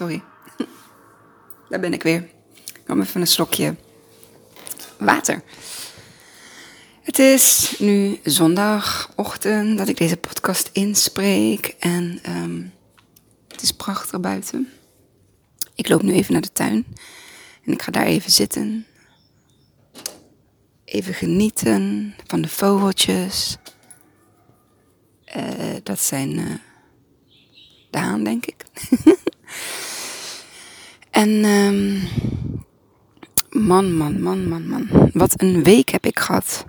sorry. Daar ben ik weer. Ik nam even een slokje water. Het is nu zondagochtend dat ik deze podcast inspreek. En ehm, het is prachtig buiten. Ik loop nu even naar de tuin. En ik ga daar even zitten. Even genieten van de vogeltjes. Uh, dat zijn uh, de haan, denk ik. en um, man, man, man, man, man. Wat een week heb ik gehad.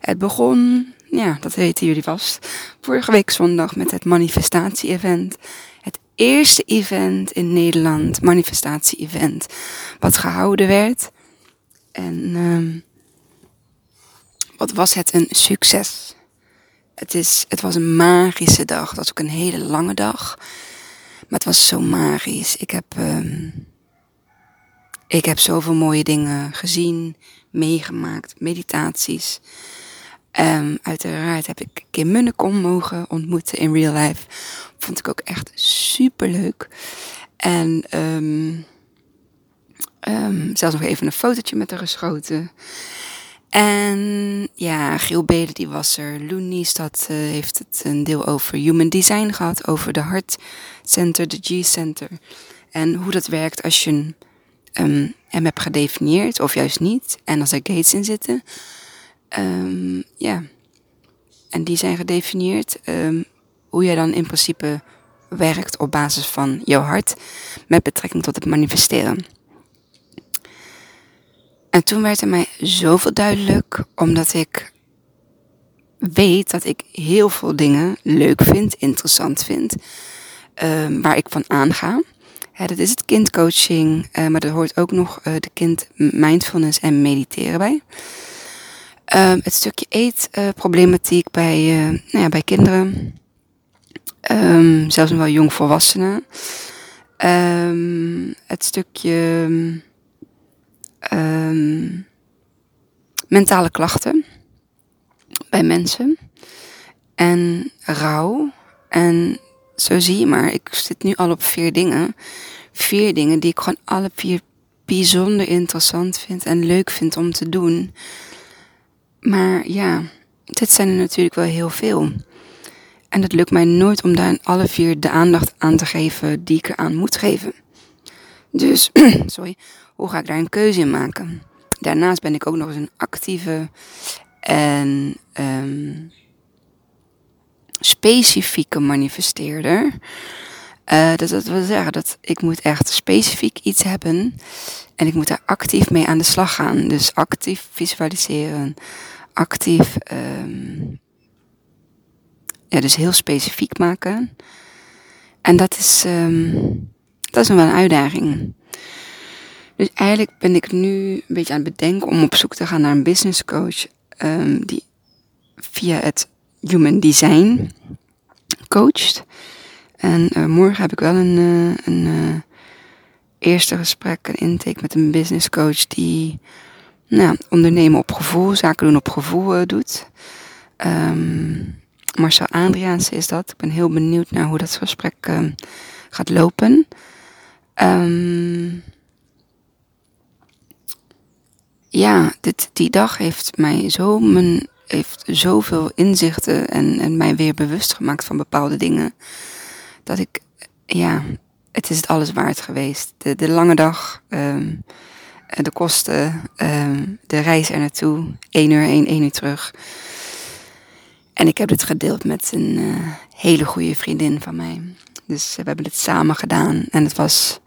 Het begon, ja, dat weten jullie vast, vorige week zondag met het manifestatie-event. Het eerste event in Nederland, manifestatie-event, wat gehouden werd. En um, wat was het een succes. Het, is, het was een magische dag. Het was ook een hele lange dag. Het was zo magisch. Ik heb, um, ik heb zoveel mooie dingen gezien, meegemaakt, meditaties. Um, uiteraard heb ik Kim Munnekom mogen ontmoeten in real life. Vond ik ook echt super leuk. En um, zelfs nog even een fotootje met haar geschoten. En ja, Giel Belen die was er. Loenies dat uh, heeft het een deel over human design gehad. Over de Heart Center, de G-Center. En hoe dat werkt als je hem hebt gedefinieerd of juist niet. En als er gates in zitten. Um, ja. En die zijn gedefinieerd. Um, hoe jij dan in principe werkt op basis van jouw hart. Met betrekking tot het manifesteren. En toen werd er mij zoveel duidelijk, omdat ik weet dat ik heel veel dingen leuk vind, interessant vind, um, waar ik van aanga. Dat is het kindcoaching, uh, maar er hoort ook nog uh, de kind mindfulness en mediteren bij. Um, het stukje eetproblematiek uh, bij, nou ja, bij kinderen, um, zelfs nog wel jongvolwassenen. het stukje um, mentale klachten bij mensen en rouw. En zo zie je maar, ik zit nu al op vier dingen. Vier dingen die ik gewoon alle vier bijzonder interessant vind en leuk vind om te doen. Maar ja, dit zijn er natuurlijk wel heel veel. En het lukt mij nooit om daar alle vier de aandacht aan te geven die ik eraan moet geven. Dus, sorry, hoe ga ik daar een keuze in maken? Daarnaast ben ik ook nog eens een actieve en um, specifieke manifesteerder. Dus dat wil zeggen dat ik moet echt specifiek iets hebben en ik moet daar actief mee aan de slag gaan. Dus actief visualiseren, actief, um, ja, dus heel specifiek maken. En dat is, um, dat is wel een uitdaging. Dus eigenlijk ben ik nu een beetje aan het bedenken om op zoek te gaan naar een business coach um, die via het human design coacht. En uh, morgen heb ik wel een, uh, een uh, eerste gesprek, een intake met een business coach die nou, ondernemen op gevoel, zaken doen op gevoel doet. Um, Marcel Adriaanse is dat. Ik ben heel benieuwd naar hoe dat gesprek gaat lopen. Ja, dit, die dag heeft mij zo mijn, heeft zoveel inzichten en, en mij weer bewust gemaakt van bepaalde dingen. Dat ik, ja, het is het alles waard geweest. De, de lange dag, um, de kosten, um, de reis er naartoe, één uur heen, één uur terug. En ik heb dit gedeeld met een uh, hele goede vriendin van mij. Dus we hebben het samen gedaan en het was,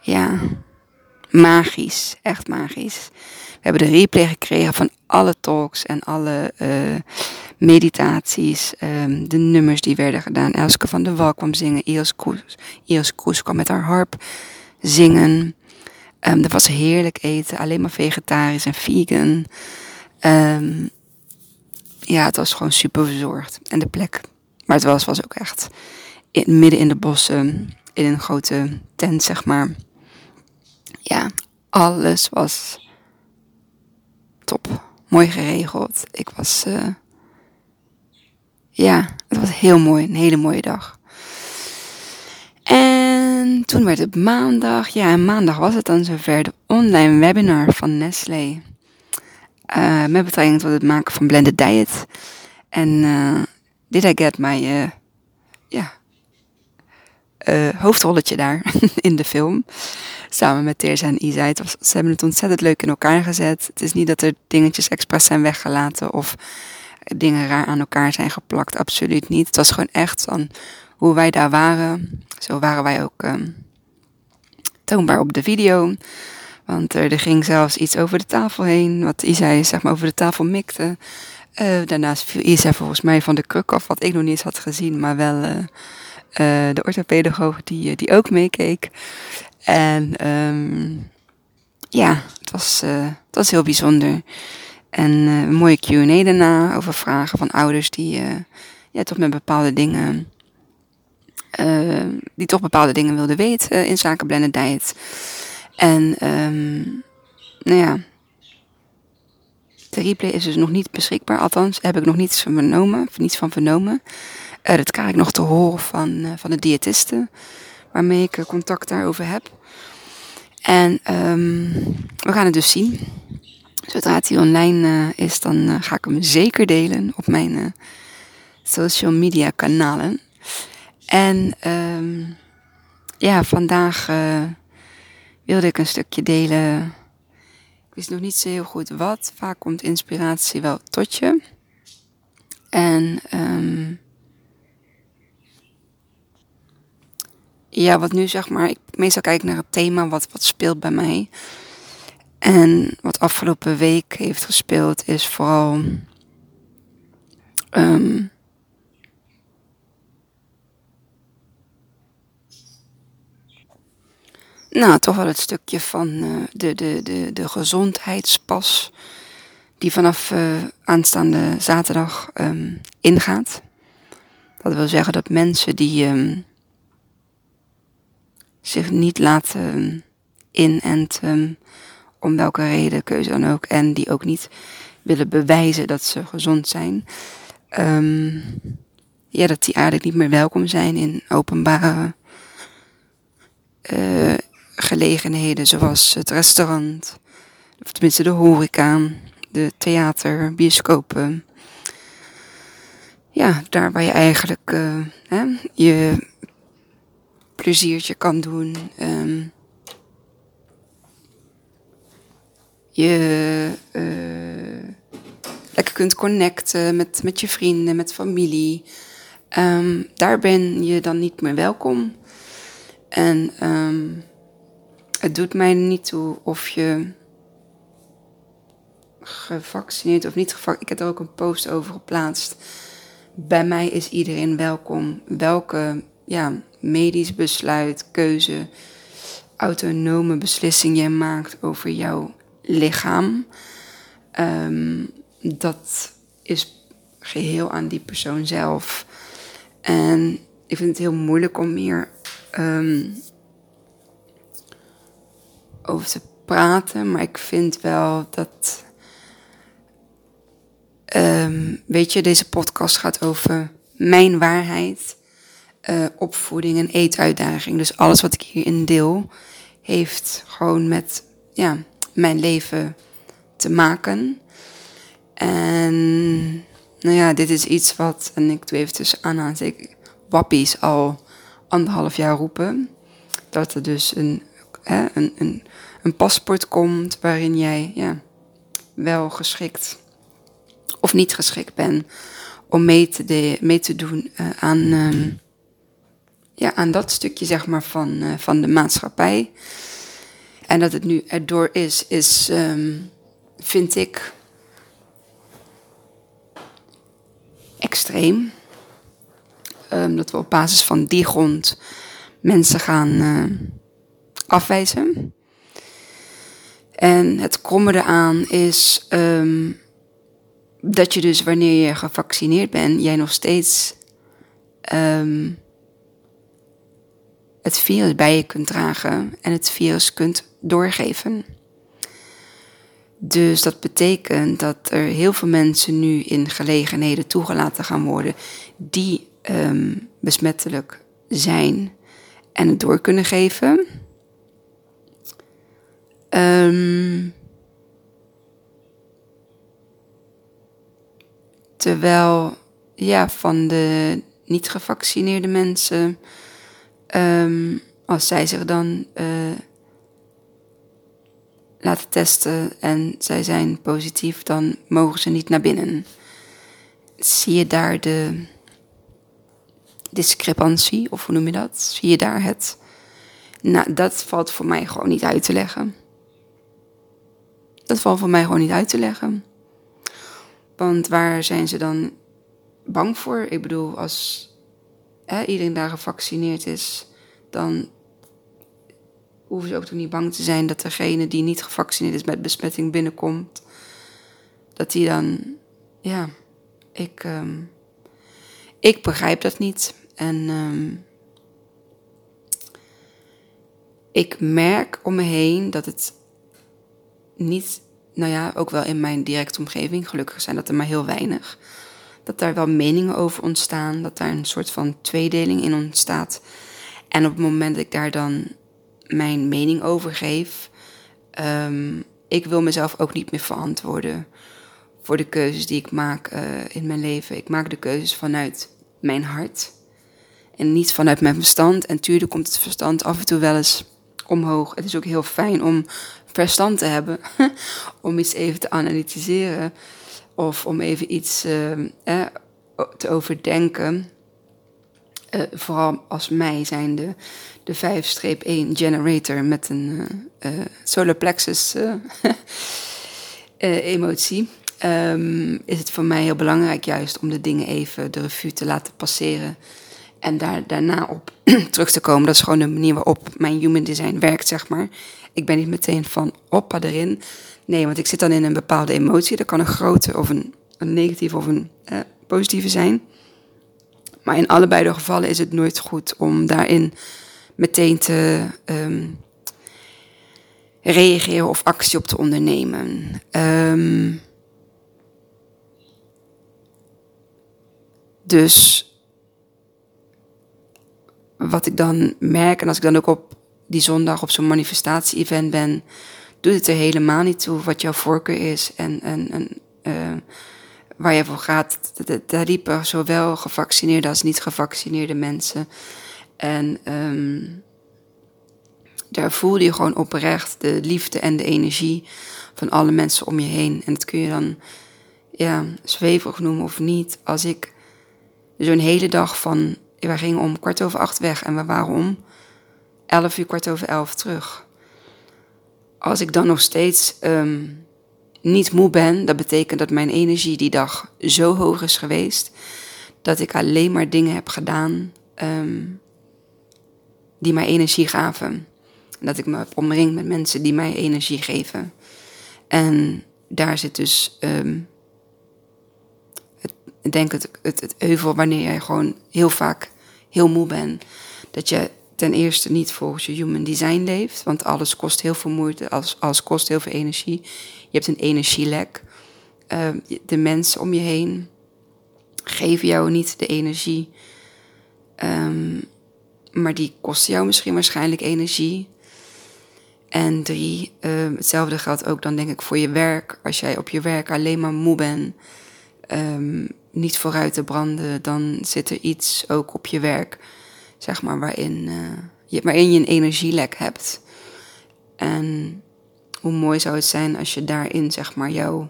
ja, magisch, echt magisch. Hebben de replay gekregen van alle talks en alle uh, meditaties, um, de nummers die werden gedaan. Elske van der Wal kwam zingen, Ios Kroes kwam met haar harp zingen. Um, er was heerlijk eten, alleen maar vegetarisch en vegan. Um, ja, het was gewoon super verzorgd. En de plek waar het was, was ook echt in, midden in de bossen, in een grote tent, zeg maar. Ja, alles was top. Mooi geregeld. Ik was, uh, ja, het was heel mooi. Een hele mooie dag. En toen werd het maandag. Ja, en maandag was het dan zover de online webinar van Nestlé. Uh, met betrekking tot het maken van blended diet. En uh, did I get my uh, ja, hoofdrolletje daar in de film. Samen met Teerza en Isa. Het was, ze hebben het ontzettend leuk in elkaar gezet. Het is niet dat er dingetjes expres zijn weggelaten of dingen raar aan elkaar zijn geplakt. Absoluut niet. Het was gewoon echt van hoe wij daar waren. Zo waren wij ook um, toonbaar op de video. Want er ging zelfs iets over de tafel heen, wat Isa zeg maar over de tafel mikte. Uh, daarnaast viel Isa volgens mij van de kruk af, wat ik nog niet eens had gezien, maar wel uh, de orthopedagoog die, die ook meekeek. En um, ja, het was, het was heel bijzonder. En een mooie Q&A daarna over vragen van ouders die ja, toch met bepaalde dingen die toch bepaalde dingen wilde weten in zaken diet. En um, nou ja, de replay is dus nog niet beschikbaar. Althans, heb ik nog niets van vernomen. Niets van vernomen. Uh, dat krijg ik nog te horen van, uh, van de diëtiste. Waarmee ik contact daarover heb. En um, we gaan het dus zien. Zodra het hier online is, dan ga ik hem zeker delen op mijn social media kanalen. En um, ja, vandaag wilde ik een stukje delen. Ik wist nog niet zo heel goed wat. Vaak komt inspiratie wel tot je. En um, ja, wat nu zeg maar, ik meestal kijk naar het thema wat, wat speelt bij mij. En wat afgelopen week heeft gespeeld is vooral um, Nou, toch wel het stukje van uh, de, de, de, de gezondheidspas die vanaf uh, aanstaande zaterdag um, ingaat. Dat wil zeggen dat mensen die um, zich niet laten inenten, om welke reden, keuze dan ook, en die ook niet willen bewijzen dat ze gezond zijn, um, ja, dat die eigenlijk niet meer welkom zijn in openbare uh, gelegenheden zoals het restaurant, of tenminste de horeca, de theater, bioscopen. Ja, daar waar je eigenlijk uh, hè, je pleziertje kan doen. Um, je uh, lekker kunt connecten met, met je vrienden, met familie. Um, daar ben je dan niet meer welkom. En um, het doet mij niet toe of je gevaccineerd of niet gevaccineerd. Ik heb er ook een post over geplaatst. Bij mij is iedereen welkom. Welke ja, medisch besluit, keuze, autonome beslissing je maakt over jouw lichaam. Um, dat is geheel aan die persoon zelf. En ik vind het heel moeilijk om meer um, over te praten, maar ik vind wel dat. Um, weet je, deze podcast gaat over mijn waarheid, uh, opvoeding en eetuitdaging. Dus alles wat ik hierin deel, heeft gewoon met ja, mijn leven te maken. En nou ja, dit is iets wat, en ik doe even tussen aanhalingstekens, wappies al anderhalf jaar roepen. Dat er dus een hè, een, een, paspoort komt waarin jij ja, wel geschikt of niet geschikt bent om mee te, de, mee te doen uh, aan, uh, ja, aan dat stukje zeg maar, van, uh, van de maatschappij. En dat het nu erdoor is, is um, vind ik extreem. Um, dat we op basis van die grond mensen gaan afwijzen. En het kromme eraan is um, dat je dus wanneer je gevaccineerd bent, jij nog steeds het virus bij je kunt dragen en het virus kunt doorgeven. Dus dat betekent dat er heel veel mensen nu in gelegenheden toegelaten gaan worden die um, besmettelijk zijn en het door kunnen geven. Um, terwijl, ja, van de niet gevaccineerde mensen, um, als zij zich dan uh, laten testen en zij zijn positief, dan mogen ze niet naar binnen. Zie je daar de discrepantie, of hoe noem je dat? Zie je daar het? Nou, dat valt voor mij gewoon niet uit te leggen. Dat valt voor mij gewoon niet uit te leggen. Want waar zijn ze dan bang voor? Ik bedoel, als iedereen daar gevaccineerd is, dan hoeven ze ook toch niet bang te zijn dat degene die niet gevaccineerd is met besmetting binnenkomt. Dat die dan, ja, ik, um, ik begrijp dat niet. En um, ik merk om me heen dat het niet, nou ja, ook wel in mijn directe omgeving, gelukkig zijn dat er maar heel weinig, dat daar wel meningen over ontstaan, dat daar een soort van tweedeling in ontstaat. En op het moment dat ik daar dan mijn mening over geef, um, ik wil mezelf ook niet meer verantwoorden voor de keuzes die ik maak uh, in mijn leven. Ik maak de keuzes vanuit mijn hart en niet vanuit mijn verstand. En tuurlijk komt het verstand af en toe wel eens omhoog. Het is ook heel fijn om verstand te hebben, om iets even te analyseren of om even iets uh, eh, te overdenken. Uh, vooral als mij zijn de, de 5-1 generator met een uh, solar plexus emotie. Um, is het voor mij heel belangrijk juist om de dingen even de revue te laten passeren. En daar, daarna op terug te komen. Dat is gewoon de manier waarop mijn human design werkt, zeg maar. Ik ben niet meteen van oppa erin. Nee, want ik zit dan in een bepaalde emotie. Dat kan een grote of een, een negatieve of een positieve zijn. Maar in allebei de gevallen is het nooit goed om daarin meteen te um, reageren of actie op te ondernemen. Um, dus wat ik dan merk, en als ik dan ook op die zondag op zo'n manifestatie-event ben, doet het er helemaal niet toe wat jouw voorkeur is en, en, en uh, waar je voor gaat. Daar liepen zowel gevaccineerde als niet gevaccineerde mensen. En um, daar voelde je gewoon oprecht de liefde en de energie van alle mensen om je heen. En dat kun je dan ja, zweverig noemen of niet. Als ik zo'n hele dag van we gingen om kwart over acht weg en we waren om elf uur, kwart over elf terug. Als ik dan nog steeds um, niet moe ben, dat betekent dat mijn energie die dag zo hoog is geweest dat ik alleen maar dingen heb gedaan um, die mij energie gaven. Dat ik me heb omringd met mensen die mij energie geven. En daar zit dus um, het, ik denk het, het, het euvel wanneer jij gewoon heel vaak heel moe ben. Dat je ten eerste niet volgens je human design leeft, want alles kost heel veel moeite, alles, alles kost heel veel energie. Je hebt een energielek. Uh, de mensen om je heen geven jou niet de energie, um, maar die kosten jou misschien waarschijnlijk energie. En drie, uh, hetzelfde geldt ook dan denk ik voor je werk. Als jij op je werk alleen maar moe bent, niet vooruit te branden, dan zit er iets ook op je werk, zeg maar, waarin, uh, je, waarin je een energielek hebt. En hoe mooi zou het zijn als je daarin, zeg maar, jouw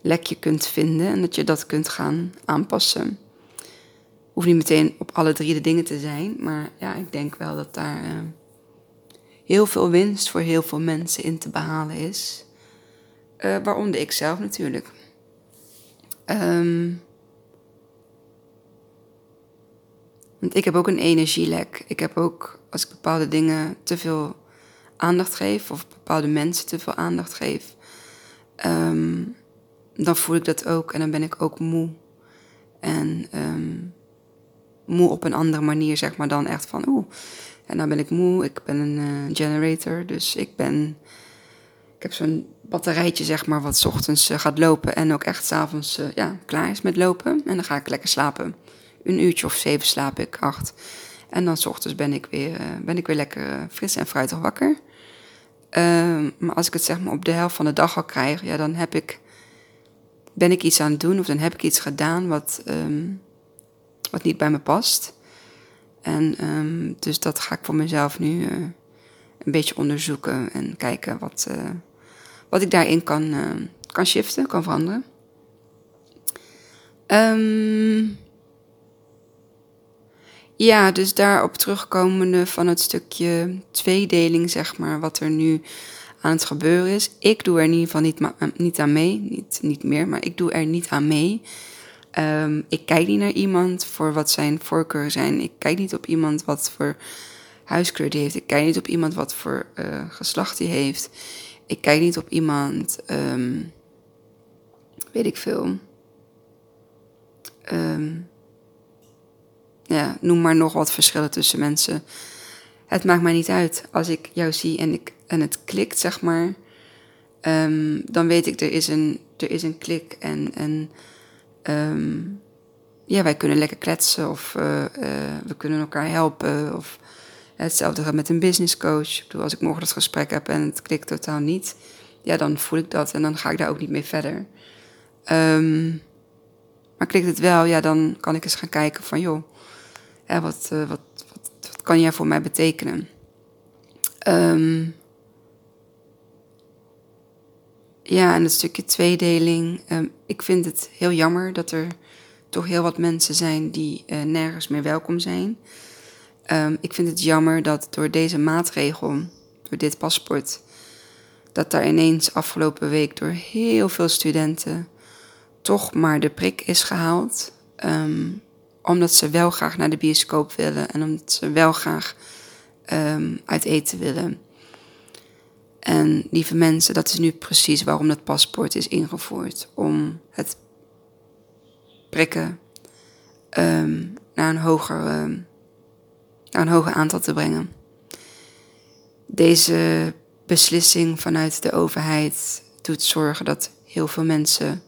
lekje kunt vinden en dat je dat kunt gaan aanpassen. Hoeft niet meteen op alle drie de dingen te zijn, maar ja, ik denk wel dat daar uh, heel veel winst voor heel veel mensen in te behalen is. Uh, waaronder ik zelf natuurlijk. Um, want ik heb ook een energielek. Ik heb ook, als ik bepaalde dingen te veel aandacht geef, of bepaalde mensen te veel aandacht geef, um, dan voel ik dat ook en dan ben ik ook moe. En um, moe op een andere manier, zeg maar, dan echt van, oeh, en dan ben ik moe. Ik ben een uh, generator, dus ik ben ik heb zo'n batterijtje, zeg maar, wat ochtends uh, gaat lopen en ook echt s'avonds uh, ja, klaar is met lopen. En dan ga ik lekker slapen. Een uurtje of zeven slaap ik, acht. En dan s ochtends ben ik weer, eh, ben ik weer lekker fris en fruitig wakker. Ehm, maar als ik het zeg maar op de helft van de dag al krijg, ja, dan heb ik, ben ik iets aan het doen of dan heb ik iets gedaan wat, ehm, wat niet bij me past. En um, dus dat ga ik voor mezelf nu uh, een beetje onderzoeken en kijken wat, wat ik daarin kan, kan shiften, kan veranderen. Um, ja, dus daarop terugkomende van het stukje tweedeling, zeg maar, wat er nu aan het gebeuren is. Ik doe er in ieder geval niet, niet aan mee, niet, niet meer, maar ik doe er niet aan mee. Um, ik kijk niet naar iemand voor wat zijn voorkeuren zijn. Ik kijk niet op iemand wat voor huiskleur die heeft. Ik kijk niet op iemand wat voor uh, geslacht die heeft. Ik kijk niet op iemand, um, weet ik veel. Um, ja, noem maar nog wat verschillen tussen mensen. Het maakt mij niet uit. Als ik jou zie en, ik, en het klikt, zeg maar, um, dan weet ik, er is een, er is een klik. En, en um, ja, wij kunnen lekker kletsen of uh, uh, we kunnen elkaar helpen. Of hetzelfde gaat met een business coach. Ik bedoel, als ik morgen dat gesprek heb en het klikt totaal niet, ja, dan voel ik dat en dan ga ik daar ook niet mee verder. Um, maar klikt het wel, ja, dan kan ik eens gaan kijken van, joh, wat, wat, wat, wat, kan jij voor mij betekenen? Um, ja, en het stukje tweedeling. Um, ik vind het heel jammer dat er toch heel wat mensen zijn die uh, nergens meer welkom zijn. Um, ik vind het jammer dat door deze maatregel, door dit paspoort, dat daar ineens afgelopen week door heel veel studenten toch maar de prik is gehaald. Um, omdat ze wel graag naar de bioscoop willen en omdat ze wel graag um, uit eten willen. En lieve mensen, dat is nu precies waarom dat paspoort is ingevoerd. Om het prikken um, naar, een um, naar een hoger aantal te brengen. Deze beslissing vanuit de overheid doet zorgen dat heel veel mensen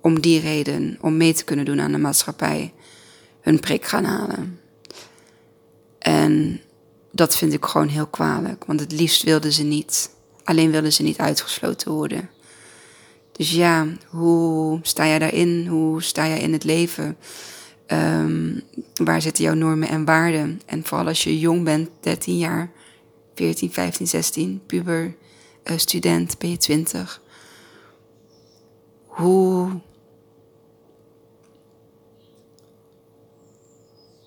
om die reden, om mee te kunnen doen aan de maatschappij, hun prik gaan halen. En dat vind ik gewoon heel kwalijk, want het liefst wilden ze niet. Alleen wilden ze niet uitgesloten worden. Dus ja, hoe sta jij daarin? Hoe sta jij in het leven? Um, waar zitten jouw normen en waarden? En vooral als je jong bent, 13 jaar, 14, 15, 16, puber, uh, student, ben je 20. Hoe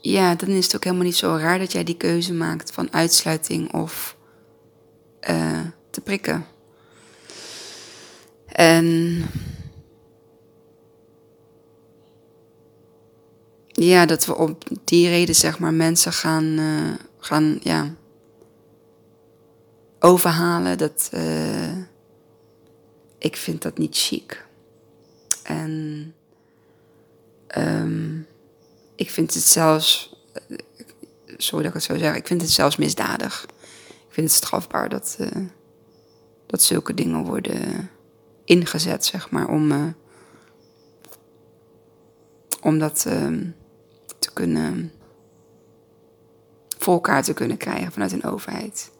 ja, dan is het ook helemaal niet zo raar dat jij die keuze maakt van uitsluiting of uh, te prikken. En ja, dat we op die reden zeg maar mensen gaan, uh, gaan ja, overhalen, dat uh, ik vind dat niet chic. En um, ik vind het zelfs, eh, sorry dat ik het zo zeg, ik vind het zelfs misdadig. Ik vind het strafbaar dat, uh, dat zulke dingen worden ingezet, zeg maar, om, uh, om dat uh, te kunnen, voor elkaar te kunnen krijgen vanuit een overheid.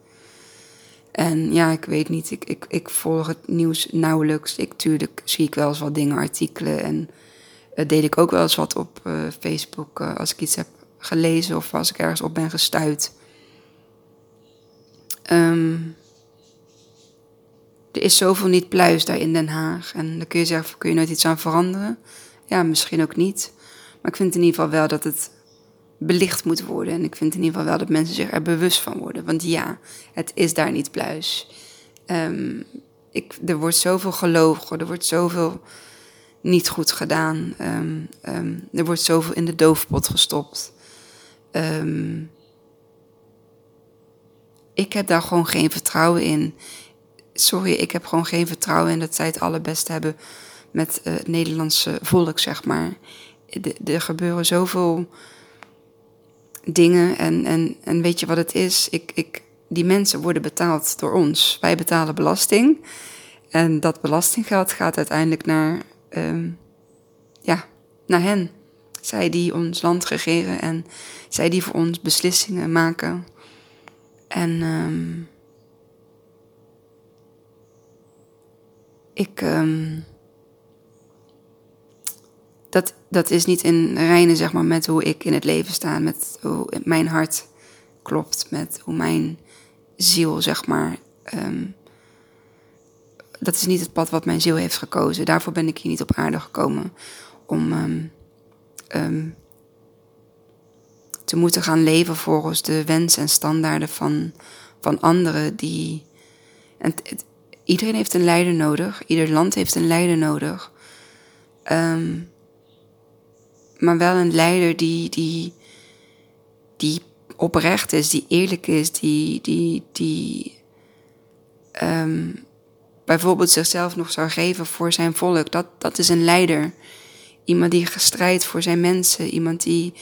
En ja, ik weet niet, ik, ik, ik volg het nieuws nauwelijks. Ik, tuurlijk zie ik wel eens wat dingen, artikelen en uh, deel ik ook wel eens wat op uh, Facebook uh, als ik iets heb gelezen of als ik ergens op ben gestuurd. Um, er is zoveel niet pluis daar in Den Haag. En dan kun je zeggen, kun je nooit iets aan veranderen? Ja, misschien ook niet. Maar ik vind in ieder geval wel dat het belicht moet worden. En ik vind in ieder geval wel dat mensen zich er bewust van worden. Want ja, het is daar niet pluis. Um, ik, er wordt zoveel gelogen, er wordt zoveel niet goed gedaan. Um, um, er wordt zoveel in de doofpot gestopt. Um, ik heb daar gewoon geen vertrouwen in. Sorry, ik heb gewoon geen vertrouwen in dat zij het allerbeste hebben met uh, het Nederlandse volk, zeg maar. Er gebeuren zoveel dingen en, en, en weet je wat het is? Ik, ik, die mensen worden betaald door ons. Wij betalen belasting. En dat belastinggeld gaat uiteindelijk naar um, ja, naar hen. Zij die ons land regeren en zij die voor ons beslissingen maken. En um, ik. Um, dat, dat is niet in reine zeg maar, met hoe ik in het leven sta, met hoe mijn hart klopt, met hoe mijn ziel, zeg maar. Dat is niet het pad wat mijn ziel heeft gekozen. Daarvoor ben ik hier niet op aarde gekomen. Om um, um, te moeten gaan leven volgens de wensen en standaarden van, van anderen die. En iedereen heeft een leider nodig. Ieder land heeft een leider nodig. Um, maar wel een leider die, die, die oprecht is, die eerlijk is, die, die, die bijvoorbeeld zichzelf nog zou geven voor zijn volk. Dat, dat is een leider. Iemand die strijdt voor zijn mensen, iemand die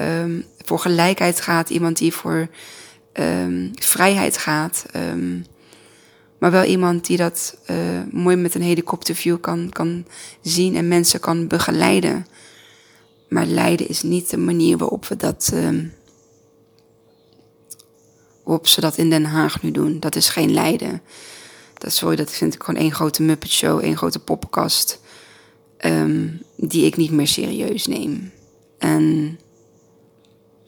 um, voor gelijkheid gaat, iemand die voor um, vrijheid gaat. Um, maar wel iemand die dat uh, mooi met een helikopterview kan, kan zien en mensen kan begeleiden. Maar leiden is niet de manier waarop we dat. Waarop ze dat in Den Haag nu doen. Dat is geen leiden. Dat, sorry, dat vind ik gewoon één grote Muppet Show, één grote poppenkast. Um, die ik niet meer serieus neem. En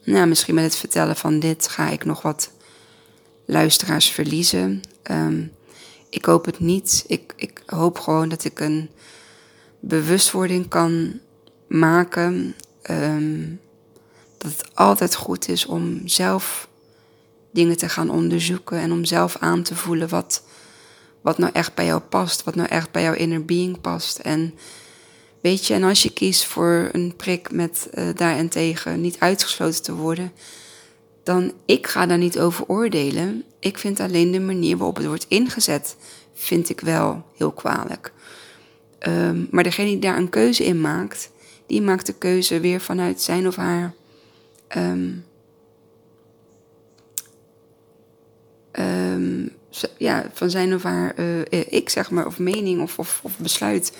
nou, misschien met het vertellen van dit ga ik nog wat luisteraars verliezen. Um, ik hoop het niet. Ik, ik hoop gewoon dat ik een bewustwording kan maken. Um, dat het altijd goed is om zelf dingen te gaan onderzoeken en om zelf aan te voelen wat, wat nou echt bij jou past, wat nou echt bij jouw inner being past. En weet je, en als je kiest voor een prik met uh, daarentegen niet uitgesloten te worden, dan ik ga daar niet over oordelen. Ik vind alleen de manier waarop het wordt ingezet, vind ik wel heel kwalijk. Um, maar degene die daar een keuze in maakt, die maakt de keuze weer vanuit zijn of haar um, ja, van zijn of haar uh, ik zeg maar, of mening of, of, of besluit.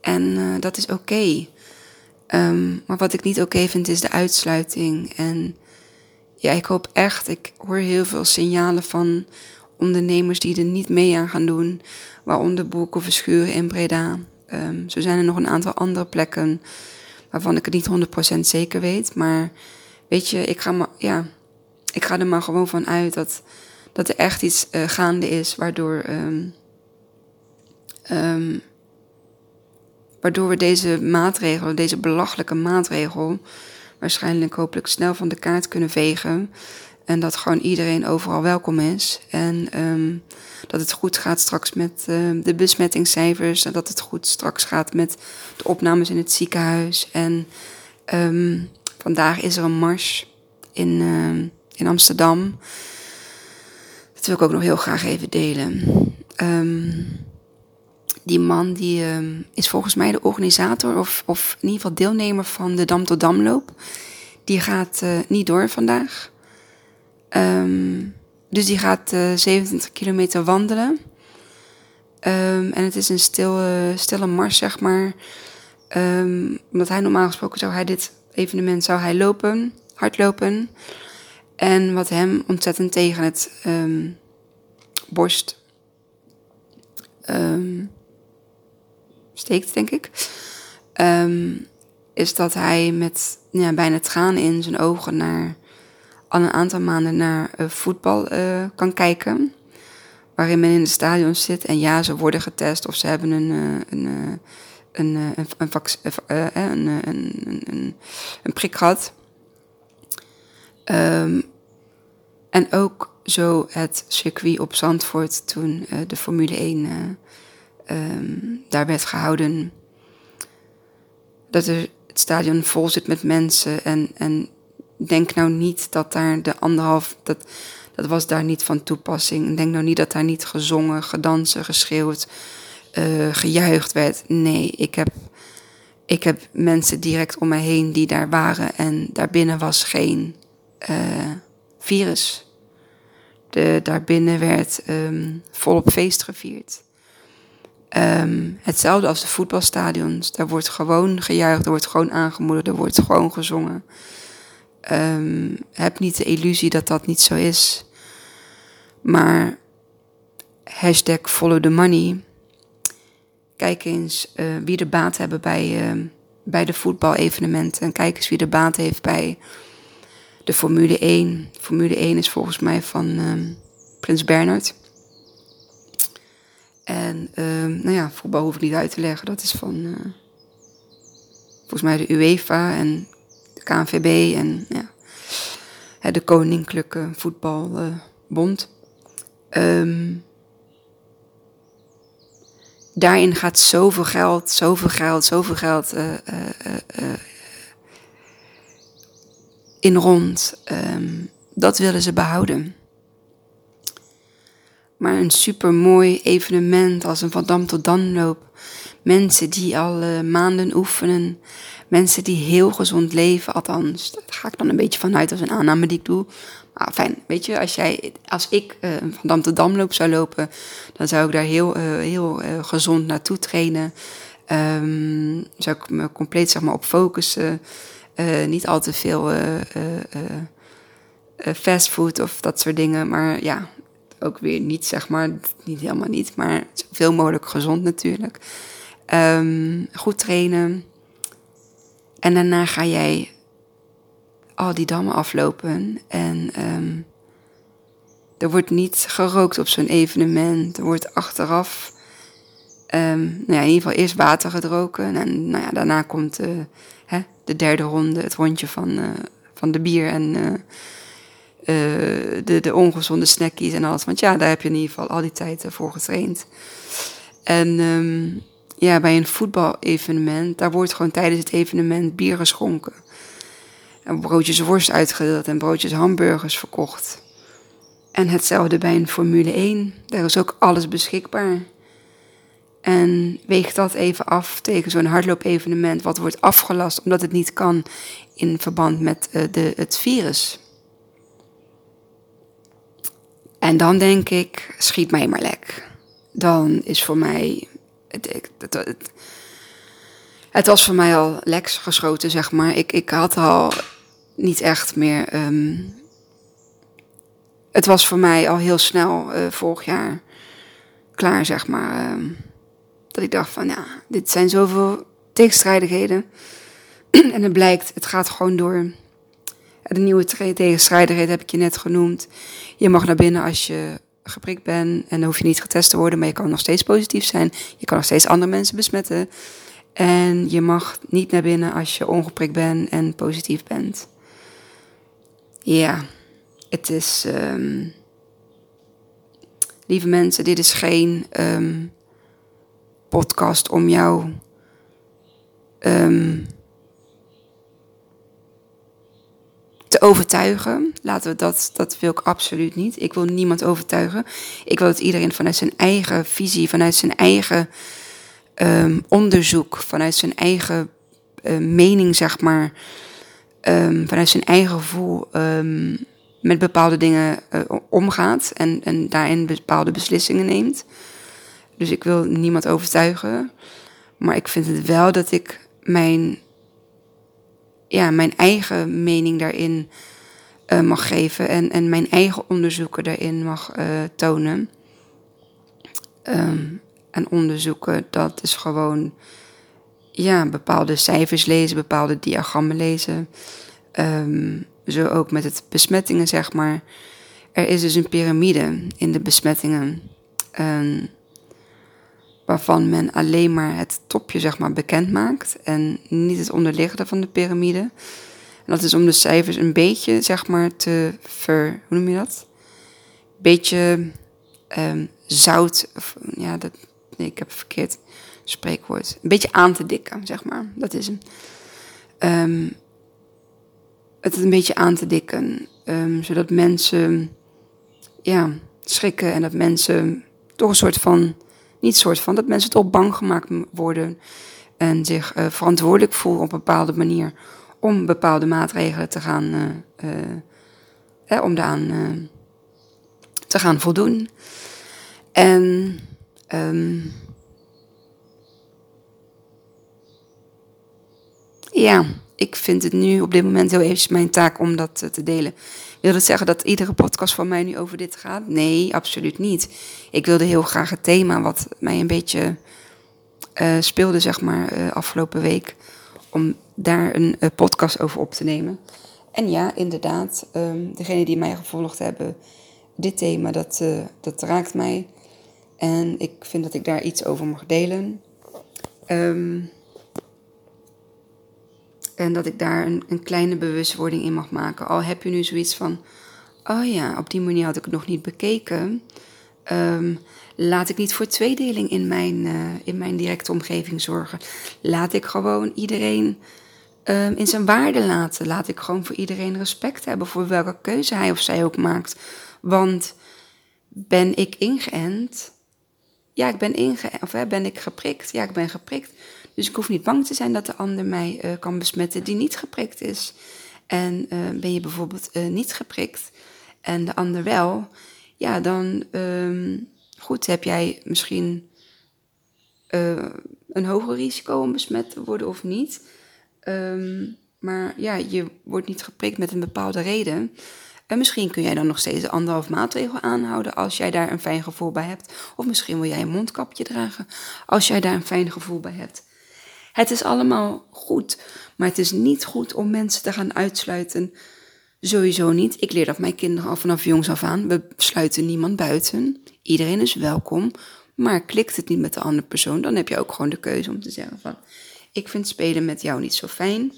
En uh, dat is oké. Um, maar wat ik niet oké vind is de uitsluiting. En ja, ik hoop echt, ik hoor heel veel signalen van ondernemers die er niet mee aan gaan doen. Waaronder Boeken Verschuren in Breda. Um, zo zijn er nog een aantal andere plekken waarvan ik het niet 100% zeker weet. Maar weet je, ik ga, maar, ja, ik ga er maar gewoon van uit dat, dat er echt iets uh, gaande is waardoor, um, um, waardoor we deze maatregel, deze belachelijke maatregel, waarschijnlijk hopelijk snel van de kaart kunnen vegen. En dat gewoon iedereen overal welkom is. En um, dat het goed gaat straks met uh, de besmettingscijfers. En dat het goed straks gaat met de opnames in het ziekenhuis. En vandaag is er een mars in, in Amsterdam. Dat wil ik ook nog heel graag even delen. Um, die man die is volgens mij de organisator of, of in ieder geval deelnemer van de Dam tot Damloop. Die gaat uh, niet door vandaag. Um, dus die gaat uh, eh, 27 kilometer wandelen. En het is een stille, stille mars, zeg maar. Omdat hij normaal gesproken zou hij dit evenement zou hij lopen, hardlopen. En wat hem ontzettend tegen het um, borst steekt, denk ik. is dat hij met ja, bijna tranen in zijn ogen naar al een aantal maanden naar uh, voetbal uh, kan kijken. Waarin men in de stadion zit en ja, ze worden getest of ze hebben een, een, een prik gehad. Um, en ook zo het circuit op Zandvoort toen de Formule 1 um, daar werd gehouden. Dat er het stadion vol zit met mensen en, en denk nou niet dat daar de anderhalf, dat, dat was daar niet van toepassing. Denk nou niet dat daar niet gezongen, gedansen, geschreeuwd, uh, gejuicht werd. Nee, ik heb, ik heb mensen direct om me heen die daar waren en daarbinnen was geen uh, virus. De, daarbinnen werd um, volop feest gevierd. Ehm, hetzelfde als de voetbalstadions. Daar wordt gewoon gejuicht, er wordt gewoon aangemoedigd, er wordt gewoon gezongen. Um, heb niet de illusie dat dat niet zo is. Maar hashtag follow the money. Kijk eens uh, wie de baat hebben bij, uh, bij de voetbalevenementen. En kijk eens wie de baat heeft bij de Formule 1. Formule 1 is volgens mij van uh, Prins Bernhard. En ehm, nou ja, voetbal hoef ik niet uit te leggen. Dat is van uh, volgens mij de UEFA en de KNVB en ja, de Koninklijke Voetbalbond. Um, daarin gaat zoveel geld, zoveel geld, zoveel geld uh, uh, in rond. Um, dat willen ze behouden. Maar een supermooi evenement als een Van Dam tot Danloop. Mensen die al uh, maanden oefenen. Mensen die heel gezond leven, althans. Ga ik dan een beetje vanuit als een aanname die ik doe. Fijn, weet je, als, jij, als ik uh, Van Dam tot Damloop zou lopen, dan zou ik daar heel, uh, heel gezond naartoe trainen. Um, zou ik me compleet zeg maar, op focussen. Niet al te veel fastfood of dat soort dingen. Maar ja, ook weer niet, zeg maar, niet helemaal niet, maar zoveel mogelijk gezond natuurlijk. Um, goed trainen. En daarna ga jij al die dammen aflopen. En um, er wordt niet gerookt op zo'n evenement. Er wordt achteraf, um, nou ja, in ieder geval eerst water gedroken. En nou ja, daarna komt uh, hè, de derde ronde, het rondje van, uh, van de bier en... Uh, uh, de, de ongezonde snackies en alles. Want ja, daar heb je in ieder geval al die tijd voor getraind. En um, ja, bij een voetbalevenement, daar wordt gewoon tijdens het evenement bier geschonken. En broodjes worst uitgedeeld en broodjes hamburgers verkocht. En hetzelfde bij een Formule 1. Daar is ook alles beschikbaar. En weeg dat even af tegen zo'n hardloopevenement wat wordt afgelast omdat het niet kan in verband met uh, de, het virus. En dan denk ik, schiet mij maar lek. Dan is voor mij. Het, het, het, het was voor mij al lek geschoten, zeg maar. Ik, ik had al niet echt meer. Um, het was voor mij al heel snel uh, vorig jaar klaar, zeg maar. Um, dat ik dacht van ja, dit zijn zoveel tegenstrijdigheden. en het blijkt, het gaat gewoon door. De nieuwe tegenstrijdigheid heb ik je net genoemd. Je mag naar binnen als je geprikt bent en dan hoef je niet getest te worden, maar je kan nog steeds positief zijn. Je kan nog steeds andere mensen besmetten. En je mag niet naar binnen als je ongeprikt bent en positief bent. Ja, het is. Um, lieve mensen, dit is geen um, podcast om jou um, te overtuigen. Laten we dat, dat wil ik absoluut niet. Ik wil niemand overtuigen. Ik wil dat iedereen vanuit zijn eigen visie, vanuit zijn eigen um, onderzoek, vanuit zijn eigen uh, mening, zeg maar, um, vanuit zijn eigen gevoel met bepaalde dingen uh, omgaat en, en daarin bepaalde beslissingen neemt. Dus ik wil niemand overtuigen. Maar ik vind het wel dat ik mijn ja, mijn eigen mening daarin uh, mag geven en, en mijn eigen onderzoeken daarin mag uh, tonen. Um, en onderzoeken, dat is gewoon ja, bepaalde cijfers lezen, bepaalde diagrammen lezen. Um, zo ook met het besmettingen, zeg maar. Er is dus een piramide in de besmettingen. Um, waarvan men alleen maar het topje zeg maar, bekend maakt en niet het onderliggende van de piramide. En dat is om de cijfers een beetje zeg maar, te ver... Hoe noem je dat? Beetje um, zout... Ja, dat, nee, ik heb een verkeerd spreekwoord. Een beetje aan te dikken, zeg maar. Dat is hem. Um, het een beetje aan te dikken. Um, zodat mensen ja, schrikken en dat mensen toch een soort van niet soort van dat mensen toch bang gemaakt worden en zich eh, verantwoordelijk voelen op een bepaalde manier om bepaalde maatregelen te gaan, eh, eh om daaraan eh, te gaan voldoen. En ehm, ja ik vind het nu op dit moment heel eventjes mijn taak om dat eh, te delen. Wil dat zeggen dat iedere podcast van mij nu over dit gaat? Nee, absoluut niet. Ik wilde heel graag het thema wat mij een beetje uh, speelde, zeg maar, uh, afgelopen week, om daar een podcast over op te nemen. En ja, inderdaad, um, degenen die mij gevolgd hebben, dit thema, dat, dat raakt mij. En ik vind dat ik daar iets over mag delen. Um, en dat ik daar een, een kleine bewustwording in mag maken. Al heb je nu zoiets van, oh ja, op die manier had ik het nog niet bekeken. Um, laat ik niet voor tweedeling in mijn, uh, in mijn directe omgeving zorgen. Laat ik gewoon iedereen um, in zijn waarde laten. Laat ik gewoon voor iedereen respect hebben voor welke keuze hij of zij ook maakt. Want ben ik ingeënt? Ja, ik ben ingeënt. Of hè, ben ik geprikt? Ja, ik ben geprikt. Dus ik hoef niet bang te zijn dat de ander mij uh, kan besmetten die niet geprikt is. En uh, ben je bijvoorbeeld uh, niet geprikt en de ander wel, ja, dan um, goed, heb jij misschien een hoger risico om besmet te worden of niet. Um, maar ja, je wordt niet geprikt met een bepaalde reden. En misschien kun jij dan nog steeds de anderhalf maatregel aanhouden als jij daar een fijn gevoel bij hebt. Of misschien wil jij een mondkapje dragen als jij daar een fijn gevoel bij hebt. Het is allemaal goed, maar het is niet goed om mensen te gaan uitsluiten. Sowieso niet. Ik leer dat mijn kinderen al vanaf jongs af aan. We sluiten niemand buiten. Iedereen is welkom. Maar klikt het niet met de andere persoon, dan heb je ook gewoon de keuze om te zeggen van... Ik vind spelen met jou niet zo fijn.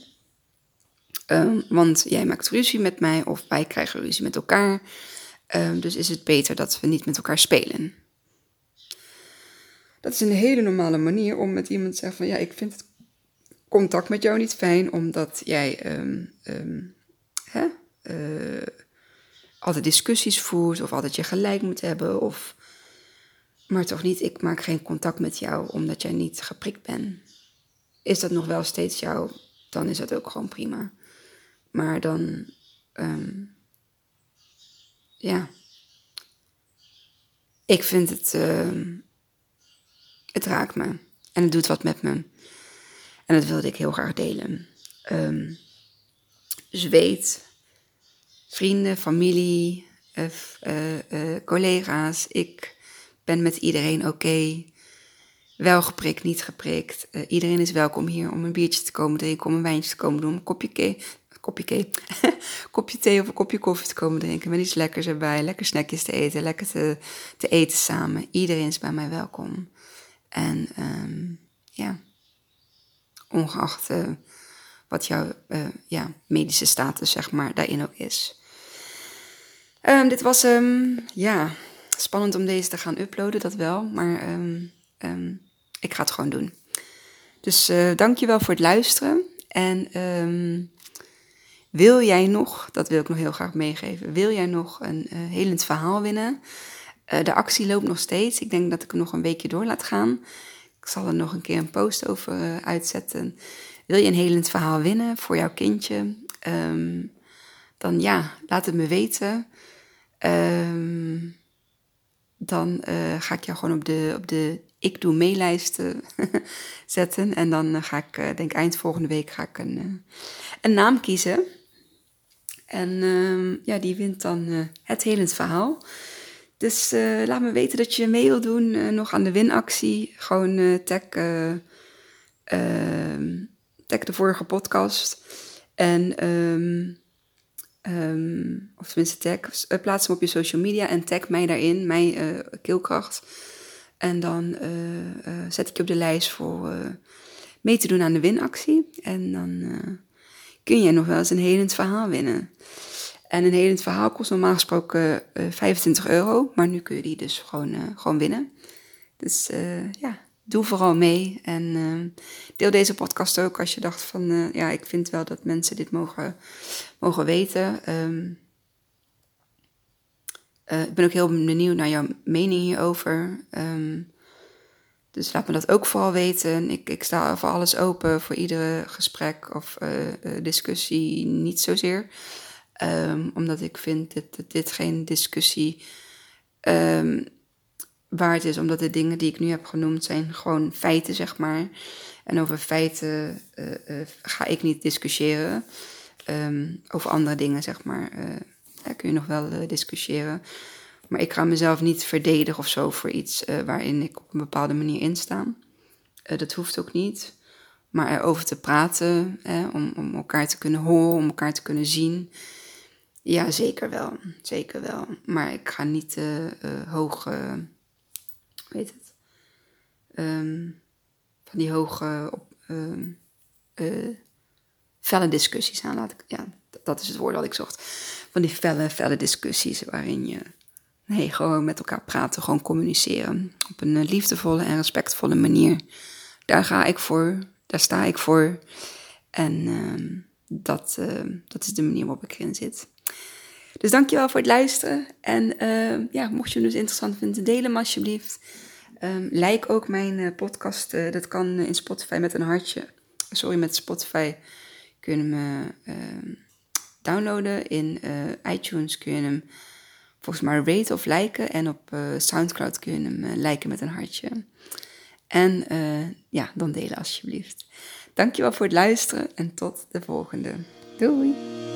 Um, want jij maakt ruzie met mij of wij krijgen ruzie met elkaar. Um, dus is het beter dat we niet met elkaar spelen. Dat is een hele normale manier om met iemand te zeggen van ja, ik vind het contact met jou niet fijn, omdat jij um, um, hè, uh, altijd discussies voert of altijd je gelijk moet hebben. Of, maar toch niet, ik maak geen contact met jou omdat jij niet geprikt bent. Is dat nog wel steeds jou, dan is dat ook gewoon prima. Maar dan, um, ja, ik vind het, het raakt me en het doet wat met me. En dat wilde ik heel graag delen. Um, dus weet, vrienden, familie, uh, uh, uh, collega's, ik ben met iedereen oké. Wel geprikt, niet geprikt. iedereen is welkom hier om een biertje te komen drinken, om een wijntje te komen doen, een kopje thee, kopje thee, kopje thee of een kopje koffie te komen drinken, met iets lekkers erbij, lekker snackjes te eten, lekker te, te eten samen. Iedereen is bij mij welkom. En um, ja ongeacht uh, wat jouw uh, ja, medische status zeg maar daarin ook is. Um, dit was um, ja, spannend om deze te gaan uploaden, dat wel, maar ik ga het gewoon doen. Dus uh, dankjewel voor het luisteren. En wil jij nog, dat wil ik nog heel graag meegeven, wil jij nog een helend verhaal winnen? De actie loopt nog steeds. Ik denk dat ik er nog een weekje door laat gaan. Ik zal er nog een keer een post over uh, uitzetten. Wil je een helend verhaal winnen voor jouw kindje? Um, dan ja, laat het me weten. Um, dan uh, ga ik jou gewoon op de, op de ik doe meelijst zetten. En dan ga ik, denk eind volgende week, ga ik een, een naam kiezen. En um, ja, die wint dan het helend verhaal. Dus uh, laat me weten dat je mee wilt doen uh, nog aan de winactie. Gewoon uh, tag, ehm, tag de vorige podcast. En, um, um, of tenminste tag, plaats hem op je social media en tag mij daarin, mijn keelkracht. En dan zet ik je op de lijst voor mee te doen aan de winactie. En dan kun je nog wel eens een helend verhaal winnen. En een helend verhaal kost normaal gesproken uh, eh, 25 euro, maar nu kun je die dus gewoon, uh, gewoon winnen. Dus uh, ja, doe vooral mee en deel deze podcast ook als je dacht van, ja, ik vind wel dat mensen dit mogen, mogen weten. Um, ik ben ook heel benieuwd naar jouw mening hierover. Um, dus laat me dat ook vooral weten. Ik, ik sta voor alles open, voor iedere gesprek of discussie, niet zozeer. Um, omdat ik vind dat dit, dit geen discussie um, waard is, omdat de dingen die ik nu heb genoemd zijn gewoon feiten, zeg maar. En over feiten uh, uh, ga ik niet discussiëren. Um, over andere dingen, zeg maar, uh, daar kun je nog wel discussiëren. Maar ik ga mezelf niet verdedigen of zo voor iets waarin ik op een bepaalde manier insta. dat hoeft ook niet. Maar erover te praten, om, om elkaar te kunnen horen, om elkaar te kunnen zien. Ja, zeker wel. Zeker wel. Maar ik ga niet uh, hoog. Uh, weet het? Um, van die hoge. Op, uh, felle discussies aan. Ja, dat is het woord dat ik zocht. Van die felle, felle discussies waarin je. Nee, gewoon met elkaar praten, gewoon communiceren. Op een liefdevolle en respectvolle manier. Daar ga ik voor. Daar sta ik voor. En uh, dat, dat is de manier waarop ik erin zit. Dus dankjewel voor het luisteren. En uh, ja, mocht je hem dus interessant vinden, deel hem alsjeblieft. Um, like ook mijn uh, podcast. Uh, dat kan in Spotify met een hartje. Sorry, met Spotify kun je hem ehm, downloaden. In iTunes kun je hem volgens mij rate of liken. En op Soundcloud kun je hem liken met een hartje. En ja, dan delen alsjeblieft. Dankjewel voor het luisteren en tot de volgende. Doei!